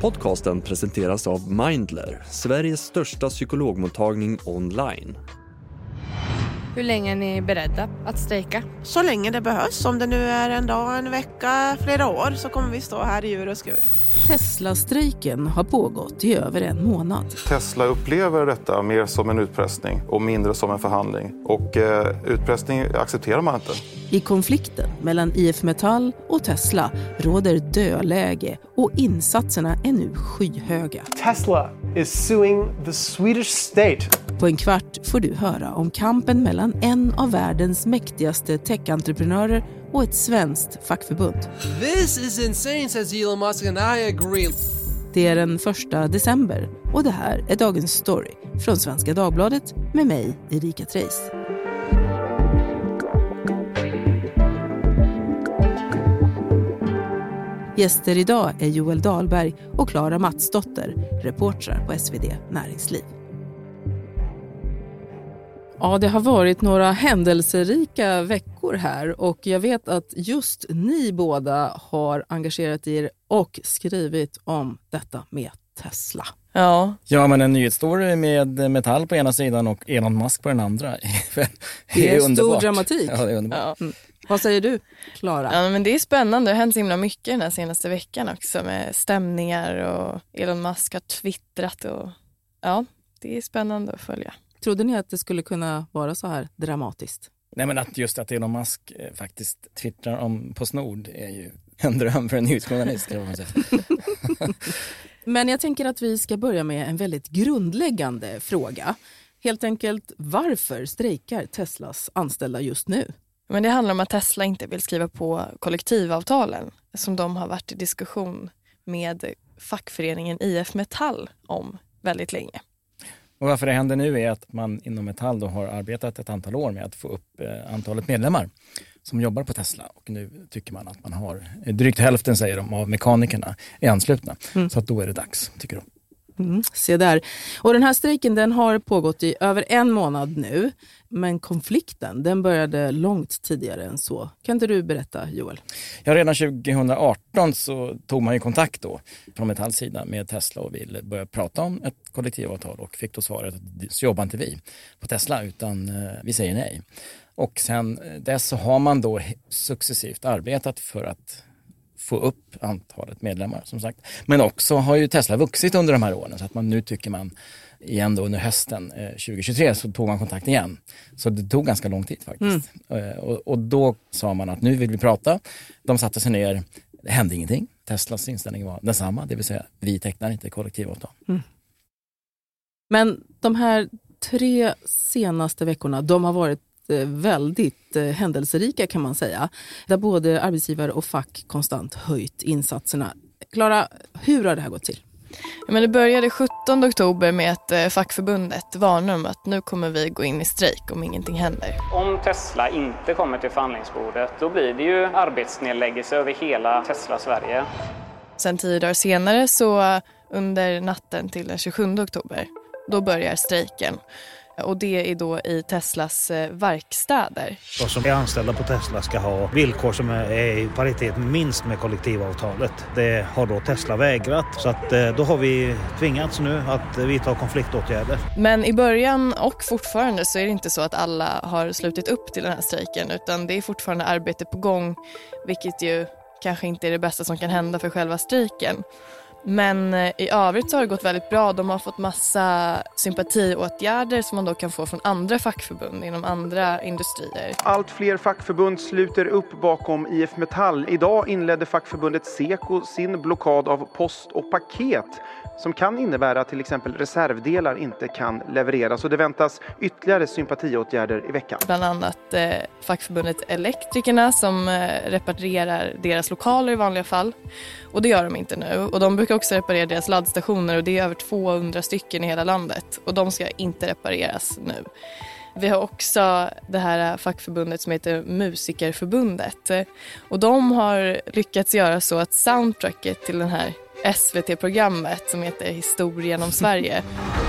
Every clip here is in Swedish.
Podcasten presenteras av Mindler, Sveriges största psykologmottagning online. Hur länge är ni beredda att strejka? Så länge det behövs. Om det nu är en dag, en vecka, flera år så kommer vi stå här i ur och skur. Tesla-strejken har pågått i över en månad. Tesla upplever detta mer som en utpressning och mindre som en förhandling. Och eh, utpressning accepterar man inte. I konflikten mellan IF Metall och Tesla råder dödläge och insatserna är nu skyhöga. Tesla is suing the Swedish state. På en kvart får du höra om kampen mellan en av världens mäktigaste techentreprenörer och ett svenskt fackförbund. This is insane, says Elon Musk, and I agree. Det är den första december och det här är dagens story från Svenska Dagbladet med mig, Erika Treijs. Gäster idag är Joel Dahlberg och Klara Matsdotter, reportrar på SvD Näringsliv. Ja, det har varit några händelserika veckor här och jag vet att just ni båda har engagerat er och skrivit om detta med Tesla. Ja. ja, men en nyhetsstory med Metall på ena sidan och Elon Musk på den andra. det är, det är stor dramatik. Ja, det är underbart. Ja. Mm. Vad säger du, Klara? Ja, men det är spännande. Det har hänt så himla mycket den här senaste veckan också med stämningar och Elon Musk har twittrat. Och, ja, det är spännande att följa. Trodde ni att det skulle kunna vara så här dramatiskt? Nej, men att just att Elon Musk eh, faktiskt twittrar om Postnord är ju en dröm för en nyhetsjournalist. men jag tänker att vi ska börja med en väldigt grundläggande fråga. Helt enkelt, varför strejkar Teslas anställda just nu? Men det handlar om att Tesla inte vill skriva på kollektivavtalen som de har varit i diskussion med fackföreningen IF Metall om väldigt länge. Och varför det händer nu är att man inom Metall då har arbetat ett antal år med att få upp eh, antalet medlemmar som jobbar på Tesla och nu tycker man att man har drygt hälften säger de av mekanikerna är anslutna. Mm. Så att då är det dags, tycker de. Mm, se där. Och den här strejken den har pågått i över en månad nu. Men konflikten den började långt tidigare än så. Kan inte du berätta Joel? Ja, redan 2018 så tog man ju kontakt då från Metalls sida med Tesla och ville börja prata om ett kollektivavtal och fick då svaret att så jobbar inte vi på Tesla utan eh, vi säger nej. Och sen eh, dess så har man då successivt arbetat för att få upp antalet medlemmar som sagt. Men också har ju Tesla vuxit under de här åren så att man nu tycker man igen då under hösten eh, 2023 så tog man kontakt igen. Så det tog ganska lång tid faktiskt. Mm. Eh, och, och, då sa man att nu vill vi prata. De satte sig ner, det hände ingenting. Teslas inställning var densamma, det vill säga vi tecknar inte kollektivavtal. Mm. Men de här tre senaste veckorna, de har varit Eh, väldigt eh, händelserika kan man säga. Där både arbetsgivare och fack konstant höjt insatserna. Klara, hur har det här gått till? Ja, men det började 17 oktober med att eh, fackförbundet varnar om att nu kommer vi gå in i strejk om ingenting händer. Om Tesla inte kommer till förhandlingsbordet då blir det ju arbetsnedläggelse över hela Tesla Sverige. Sen tio dagar senare så under natten till den 27 oktober då börjar strejken. Och det är då i Teslas eh, verkstäder. De som är anställda på Tesla ska ha villkor som är i paritet minst med kollektivavtalet. Det har då Tesla vägrat så att eh, då har vi tvingats nu att vidta konfliktåtgärder. Men i början och fortfarande så är det inte så att alla har slutit upp till den här strejken utan det är fortfarande arbete på gång vilket ju kanske inte är det bästa som kan hända för själva strejken. Men eh, i övrigt så har det gått väldigt bra. De har fått massa sympatiåtgärder som man då kan få från andra fackförbund inom andra industrier. Allt fler fackförbund sluter upp bakom IF Metall. Idag inledde fackförbundet Seko sin blockad av post och paket som kan innebära att till exempel reservdelar inte kan levereras och det väntas ytterligare sympatiåtgärder i veckan. Bland annat eh, fackförbundet Elektrikerna som eh, reparerar deras lokaler i vanliga fall och det gör de inte nu och de brukar också reparera deras laddstationer och det är över 200 stycken i hela landet och de ska inte repareras nu. Vi har också det här fackförbundet som heter Musikerförbundet och de har lyckats göra så att soundtracket till den här SVT-programmet som heter Historien om Sverige.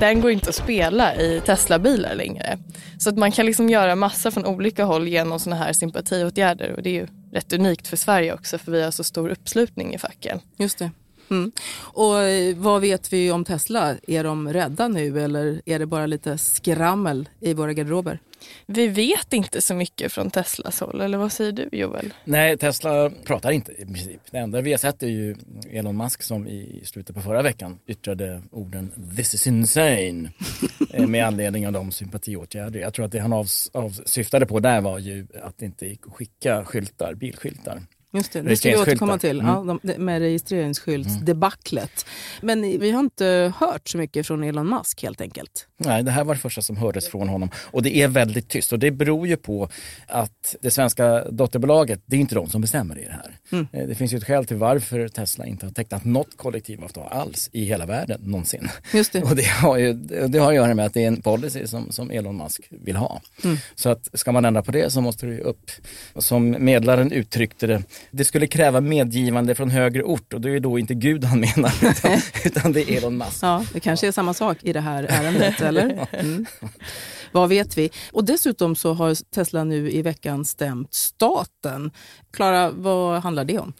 Den går inte att spela i Tesla-bilar längre. Så att man kan liksom göra massa från olika håll genom sådana här sympatiåtgärder och det är ju rätt unikt för Sverige också för vi har så stor uppslutning i facken. Just det. Mm. Och eh, vad vet vi om Tesla? Är de rädda nu eller är det bara lite skrammel i våra garderober? Vi vet inte så mycket från Teslas håll, eller vad säger du Joel? Nej, Tesla pratar inte i princip. Det enda vi har sett är ju Elon Musk som i slutet på förra veckan yttrade orden “This is insane” eh, med anledning av de sympatiåtgärder. Jag tror att det han avsyftade på där var ju att det inte gick att skicka skyltar, bilskyltar Just det, det ska vi återkomma till mm. ja, de, med registreringsskyltsdebaclet. Mm. Men vi har inte hört så mycket från Elon Musk helt enkelt. Nej, det här var det första som hördes från honom. Och det är väldigt tyst och det beror ju på att det svenska dotterbolaget, det är inte de som bestämmer i det här. Mm. Eh, det finns ju ett skäl till varför Tesla inte har tecknat något kollektivavtal alls i hela världen någonsin. Just det. Och det har ju det har att göra med att det är en policy som, som Elon Musk vill ha. Mm. Så att ska man ändra på det så måste det ju upp. Som medlaren uttryckte det, det skulle kräva medgivande från högre ort och det är då inte Gud han menar utan, utan det är Elon Musk. Ja, det kanske är samma sak i det här ärendet, eller? Mm. Vad vet vi? Och dessutom så har Tesla nu i veckan stämt staten. Klara, vad handlar det om?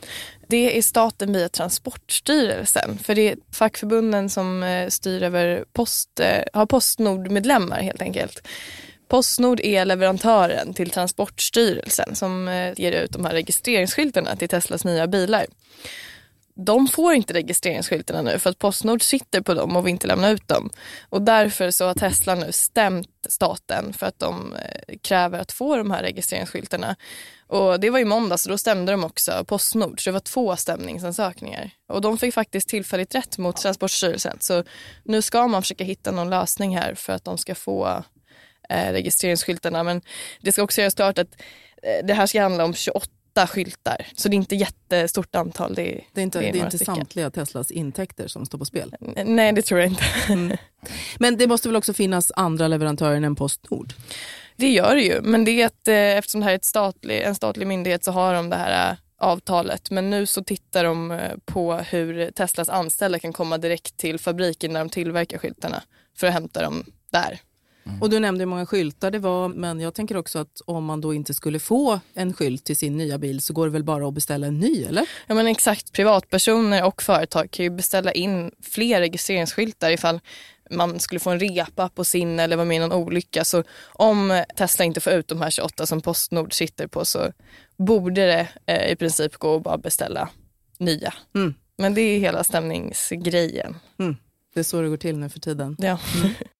Det är staten via Transportstyrelsen. För det är fackförbunden som eh, styr över post, eh, har Postnord-medlemmar helt enkelt. Postnord är leverantören till Transportstyrelsen som eh, ger ut de här registreringsskyltarna till Teslas nya bilar. De får inte registreringsskyltarna nu för att Postnord sitter på dem och vill inte lämna ut dem. Och därför så har Tesla nu stämt staten för att de eh, kräver att få de här registreringsskyltarna. Och det var i måndags och då stämde de också Postnord. Så det var två stämningsansökningar. Och de fick faktiskt tillfälligt rätt mot Transportstyrelsen. Så nu ska man försöka hitta någon lösning här för att de ska få eh, registreringsskyltarna. Men det ska också göras klart att eh, det här ska handla om 28 skyltar. Så det är inte jättestort antal. Det är, det är inte, det är inte samtliga Teslas intäkter som står på spel? Nej, det tror jag inte. Mm. Men det måste väl också finnas andra leverantörer än Postnord? Det gör det ju, men det är att, eh, eftersom det här är ett statlig, en statlig myndighet så har de det här avtalet. Men nu så tittar de på hur Teslas anställda kan komma direkt till fabriken när de tillverkar skyltarna för att hämta dem där. Mm. Och du nämnde hur många skyltar det var, men jag tänker också att om man då inte skulle få en skylt till sin nya bil så går det väl bara att beställa en ny, eller? Ja men exakt, privatpersoner och företag kan ju beställa in fler registreringsskyltar ifall man skulle få en repa på sin eller vara med i någon olycka. Så om Tesla inte får ut de här 28 som Postnord sitter på så borde det eh, i princip gå att bara beställa nya. Mm. Men det är hela stämningsgrejen. Mm. Det är så det går till nu för tiden. Ja. Mm.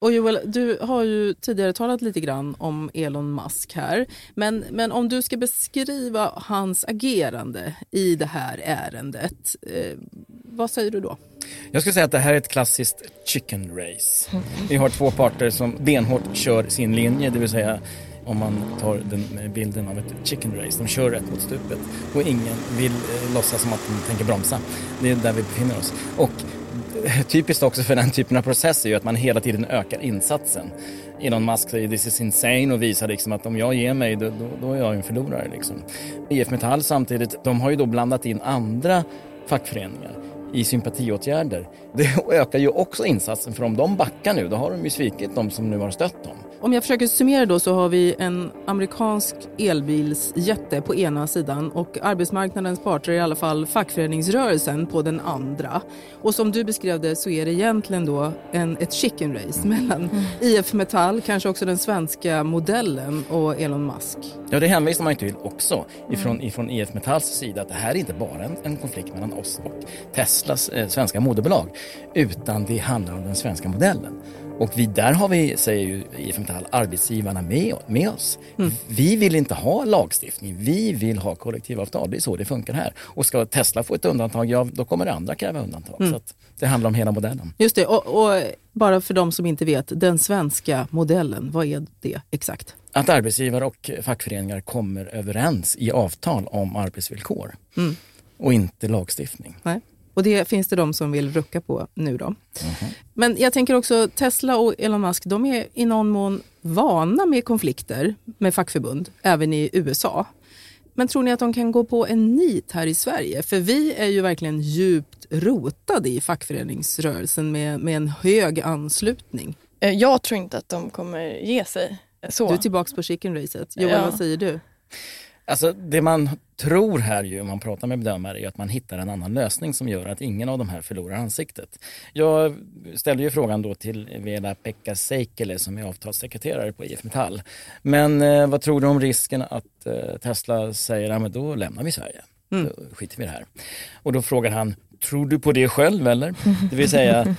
Och Joel, du har ju tidigare talat lite grann om Elon Musk här. Men, men om du ska beskriva hans agerande i det här ärendet, eh, vad säger du då? Jag skulle säga att det här är ett klassiskt chicken race. Vi har två parter som benhårt kör sin linje, det vill säga om man tar den bilden av ett chicken race. De kör rätt mot stupet och ingen vill eh, låtsas som att de tänker bromsa. Det är där vi befinner oss. Och typiskt också för den typen av process är ju att man hela tiden ökar insatsen. Elon Musk säger this is insane och visar liksom att om jag ger mig då, då, då är jag en förlorare. Liksom. IF Metall samtidigt, de har ju då blandat in andra fackföreningar i sympatiåtgärder. Det ökar ju också insatsen för om de backar nu då har de ju svikit de som nu har stött dem. Om jag försöker summera då så har vi en amerikansk elbilsjätte på ena sidan och arbetsmarknadens parter, i alla fall fackföreningsrörelsen, på den andra. Och som du beskrev det så är det egentligen då en, ett chicken race mellan mm. IF Metall, kanske också den svenska modellen och Elon Musk. Ja, det hänvisar man ju till också ifrån, mm. ifrån IF Metalls sida att det här är inte bara en, en konflikt mellan oss och Teslas eh, svenska moderbolag utan det handlar om den svenska modellen. Och vi, där har vi, säger ju IF Metall, arbetsgivarna med, med oss. Mm. Vi vill inte ha lagstiftning, vi vill ha kollektivavtal. Det är så det funkar här. Och ska Tesla få ett undantag, ja då kommer det andra kräva undantag. Mm. Så det handlar om hela modellen. Just det, och, och bara för de som inte vet, den svenska modellen, vad är det exakt? Att arbetsgivare och fackföreningar kommer överens i avtal om arbetsvillkor mm. och inte lagstiftning. Nej. Och det finns det de som vill rucka på nu då. Mm -hmm. Men jag tänker också Tesla och Elon Musk, de är i någon mån vana med konflikter med fackförbund, även i USA. Men tror ni att de kan gå på en nit här i Sverige? För vi är ju verkligen djupt rotade i fackföreningsrörelsen med, med en hög anslutning. Eh, jag tror inte att de kommer ge sig. Så. Du är tillbaka på chicken-racet. Joel, ja. vad säger du? Alltså det man tror här ju, om man pratar med bedömare, är att man hittar en annan lösning som gör att ingen av de här förlorar ansiktet. Jag ställde ju frågan då till Vela-Pekka Seikkele som är avtalssekreterare på IF Metall. Men eh, vad tror du om risken att eh, Tesla säger, ja men då lämnar vi Sverige. Mm. Då skiter vi i det här. Och då frågar han, Tror du på det själv eller? Det vill säga,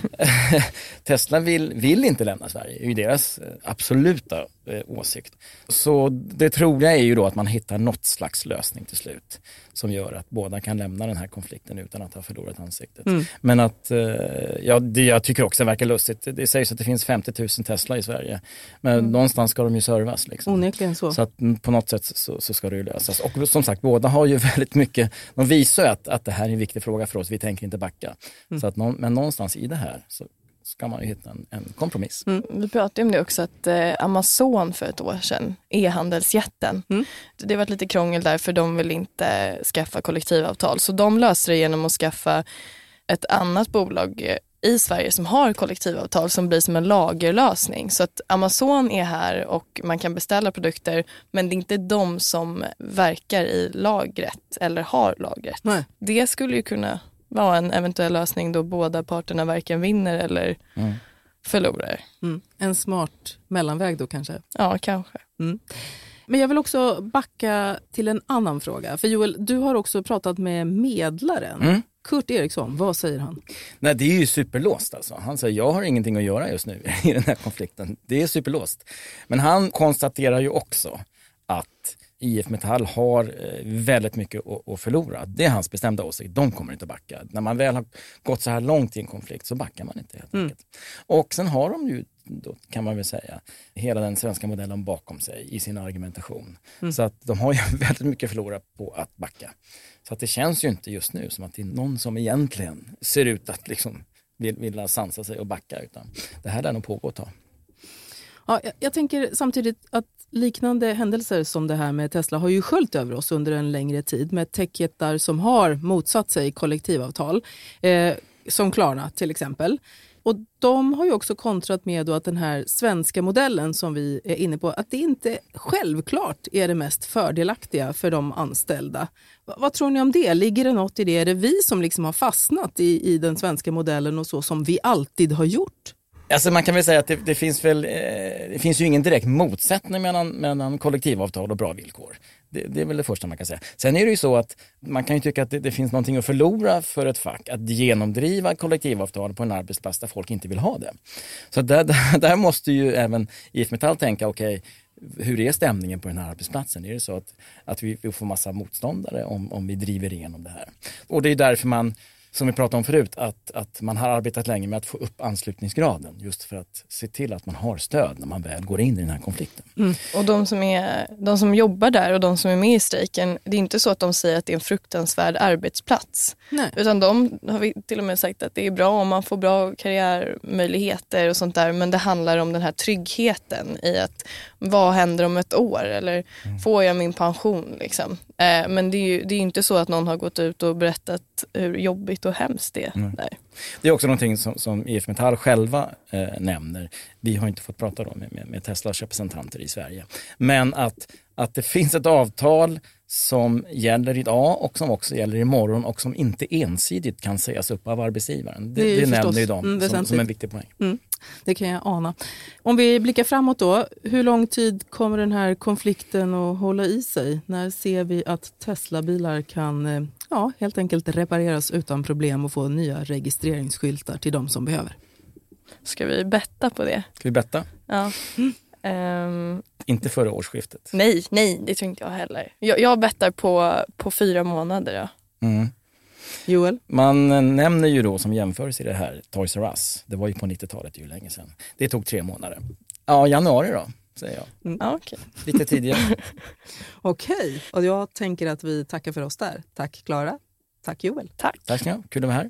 Tesla vill, vill inte lämna Sverige, det är ju deras eh, absoluta eh, åsikt. Så det troliga är ju då att man hittar något slags lösning till slut som gör att båda kan lämna den här konflikten utan att ha förlorat ansiktet. Mm. Men att, eh, ja, det jag tycker också verkar lustigt, det sägs att det finns 50 000 Tesla i Sverige. Men mm. någonstans ska de ju servas. Liksom. Onekligen så. Så att på något sätt så, så, ska det ju lösas. Och som sagt, båda har ju väldigt mycket, de visar ju att, att det här är en viktig fråga för oss, vi tänker inte backa. Mm. Så att, men någonstans i det här så ska man ju hitta en, en kompromiss. Mm. Vi pratade om det också att eh, Amazon för ett år sedan, e-handelsjätten, mm. det har varit lite krångel där för de vill inte skaffa kollektivavtal. Så de löser det genom att skaffa ett annat bolag eh, i Sverige som har kollektivavtal som blir som en lagerlösning. Så att Amazon är här och man kan beställa produkter men det är inte de som verkar i lagret eller har lagret. Nej. Det skulle ju kunna vara en eventuell lösning då båda parterna varken vinner eller mm. förlorar. Mm. En smart mellanväg då kanske? Ja, kanske. Mm. Men jag vill också backa till en annan fråga. För Joel, du har också pratat med medlaren. Mm. Kurt Eriksson, vad säger han? Nej, det är ju superlåst alltså. Han säger jag har ingenting att göra just nu i den här konflikten. Det är superlåst. Men han konstaterar ju också att IF Metall har eh, väldigt mycket att förlora. Det är hans bestämda åsikt. De kommer inte att backa. När man väl har gått så här långt i en konflikt så backar man inte helt mm. enkelt. Och sen har de ju, då kan man väl säga, hela den svenska modellen bakom sig i sin argumentation. Mm. Så att de har ju väldigt mycket att förlora på att backa. Så att det känns ju inte just nu som att det är någon som egentligen ser ut att liksom vill, vill sansa sig och backa. Utan det här lär nog pågå ett tag. Ja, jag, jag tänker samtidigt att liknande händelser som det här med Tesla har ju sköljt över oss under en längre tid med techjättar som har motsatt sig kollektivavtal, eh, som Klarna till exempel. Och De har ju också kontrat med att den här svenska modellen som vi är inne på, att det inte självklart är det mest fördelaktiga för de anställda. V vad tror ni om det? Ligger det något i det? Är det vi som liksom har fastnat i, i den svenska modellen och så som vi alltid har gjort? Alltså man kan väl säga att det, det finns väl, eh, det finns ju ingen direkt motsättning mellan, mellan kollektivavtal och bra villkor. Det, det, är väl det första man kan säga. Sen är det ju så att man kan ju tycka att det, det, finns någonting att förlora för ett fack att genomdriva kollektivavtal på en arbetsplats där folk inte vill ha det. Så där, där, där måste ju även IF Metall tänka, okej, okay, hur är stämningen på den här arbetsplatsen? Är det så att, att vi, vi får massa motståndare om, om vi driver igenom det här? Och det är därför man som vi pratade om förut, att, att man har arbetat länge med att få upp anslutningsgraden just för att se till att man har stöd när man väl går in i den här konflikten. Mm. Och de som, är, de som jobbar där och de som är med i strejken, det är inte så att de säger att det är en fruktansvärd arbetsplats. Nej. Utan de har vi till och med sagt att det är bra om man får bra karriärmöjligheter och sånt där, men det handlar om den här tryggheten i att vad händer om ett år eller mm. får jag min pension? Liksom. Eh, men det är ju det är inte så att någon har gått ut och berättat hur jobbigt och hemskt det mm. är. Det är också någonting som, som IF Metall själva eh, nämner. Vi har inte fått prata med, med, med Teslas representanter i Sverige. Men att, att det finns ett avtal som gäller idag och som också gäller imorgon och som inte ensidigt kan sägas upp av arbetsgivaren. Det, det, det nämner ju de mm, som, som en viktig poäng. Mm. Det kan jag ana. Om vi blickar framåt då, hur lång tid kommer den här konflikten att hålla i sig? När ser vi att Teslabilar kan eh, ja, helt enkelt repareras utan problem och få nya registreringsskyltar till de som behöver? Ska vi betta på det? Ska vi betta? Ja. Ehm, Inte före årsskiftet. nej, nej, det tror inte jag heller. Jag, jag bettar på, på fyra månader. Ja. Mm. Joel? Man eh, nämner ju då som jämförelse i det här Toys R Us. Det var ju på 90-talet, ju länge sedan. Det tog tre månader. Ja, januari då, säger jag. Ja, okej. Lite tidigare. Okej, och jag tänker att vi tackar för oss där. Tack Klara. Tack Joel. Tack. Tack ska ni ha. Kul att vara här.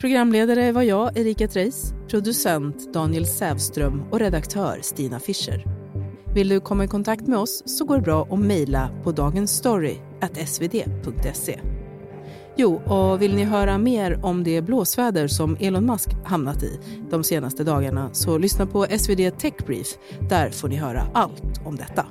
Programledare var jag, Erika Treijs, producent Daniel Sävström och redaktör Stina Fischer. Vill du komma i kontakt med oss så går det bra att mejla på dagensstory.svd.se. Jo, och vill ni höra mer om det blåsväder som Elon Musk hamnat i de senaste dagarna så lyssna på SvD Tech Brief. Där får ni höra allt om detta.